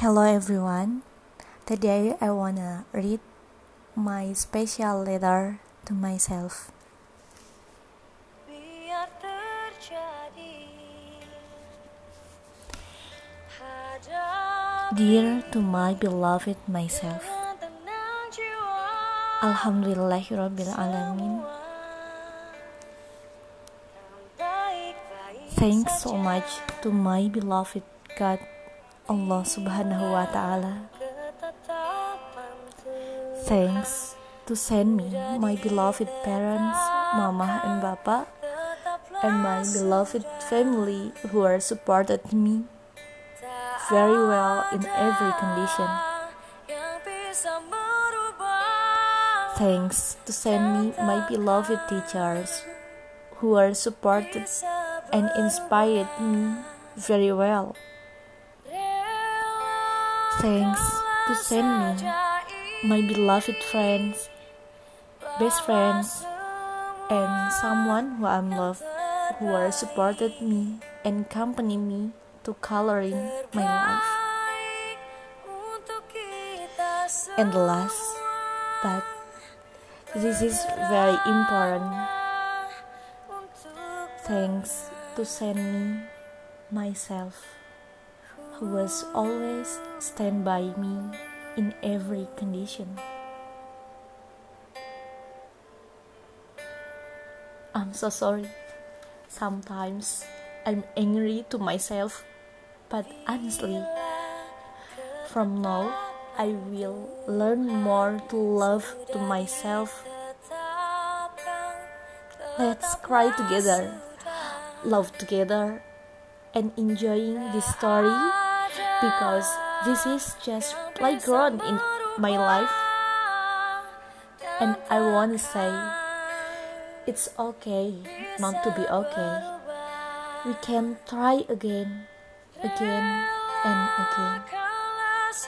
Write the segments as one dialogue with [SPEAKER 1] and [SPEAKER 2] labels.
[SPEAKER 1] Hello everyone. Today I wanna read my special letter to myself. Dear to my beloved myself. Alhamdulillahirabbil alamin. Thanks so much to my beloved God Allah Subhanahu wa taala. Thanks to send me my beloved parents, mama and papa, and my beloved family who are supported me very well in every condition. Thanks to send me my beloved teachers who are supported and inspired me very well. Thanks to send me my beloved friends, best friends, and someone who I'm loved who are supported me and accompany me to coloring my life. And last, but this is very important. Thanks to send me myself, who was always stand by me in every condition. I'm so sorry. Sometimes I'm angry to myself, but honestly, from now I will learn more to love to myself. Let's cry together, love together, and enjoying this story because this is just playground in my life. And I want to say, it's okay not to be okay. We can try again, again, and again.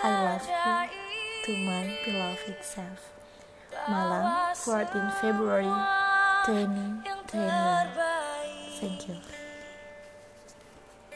[SPEAKER 1] I love you to my beloved self. Malang, 14 February 2021. Thank you.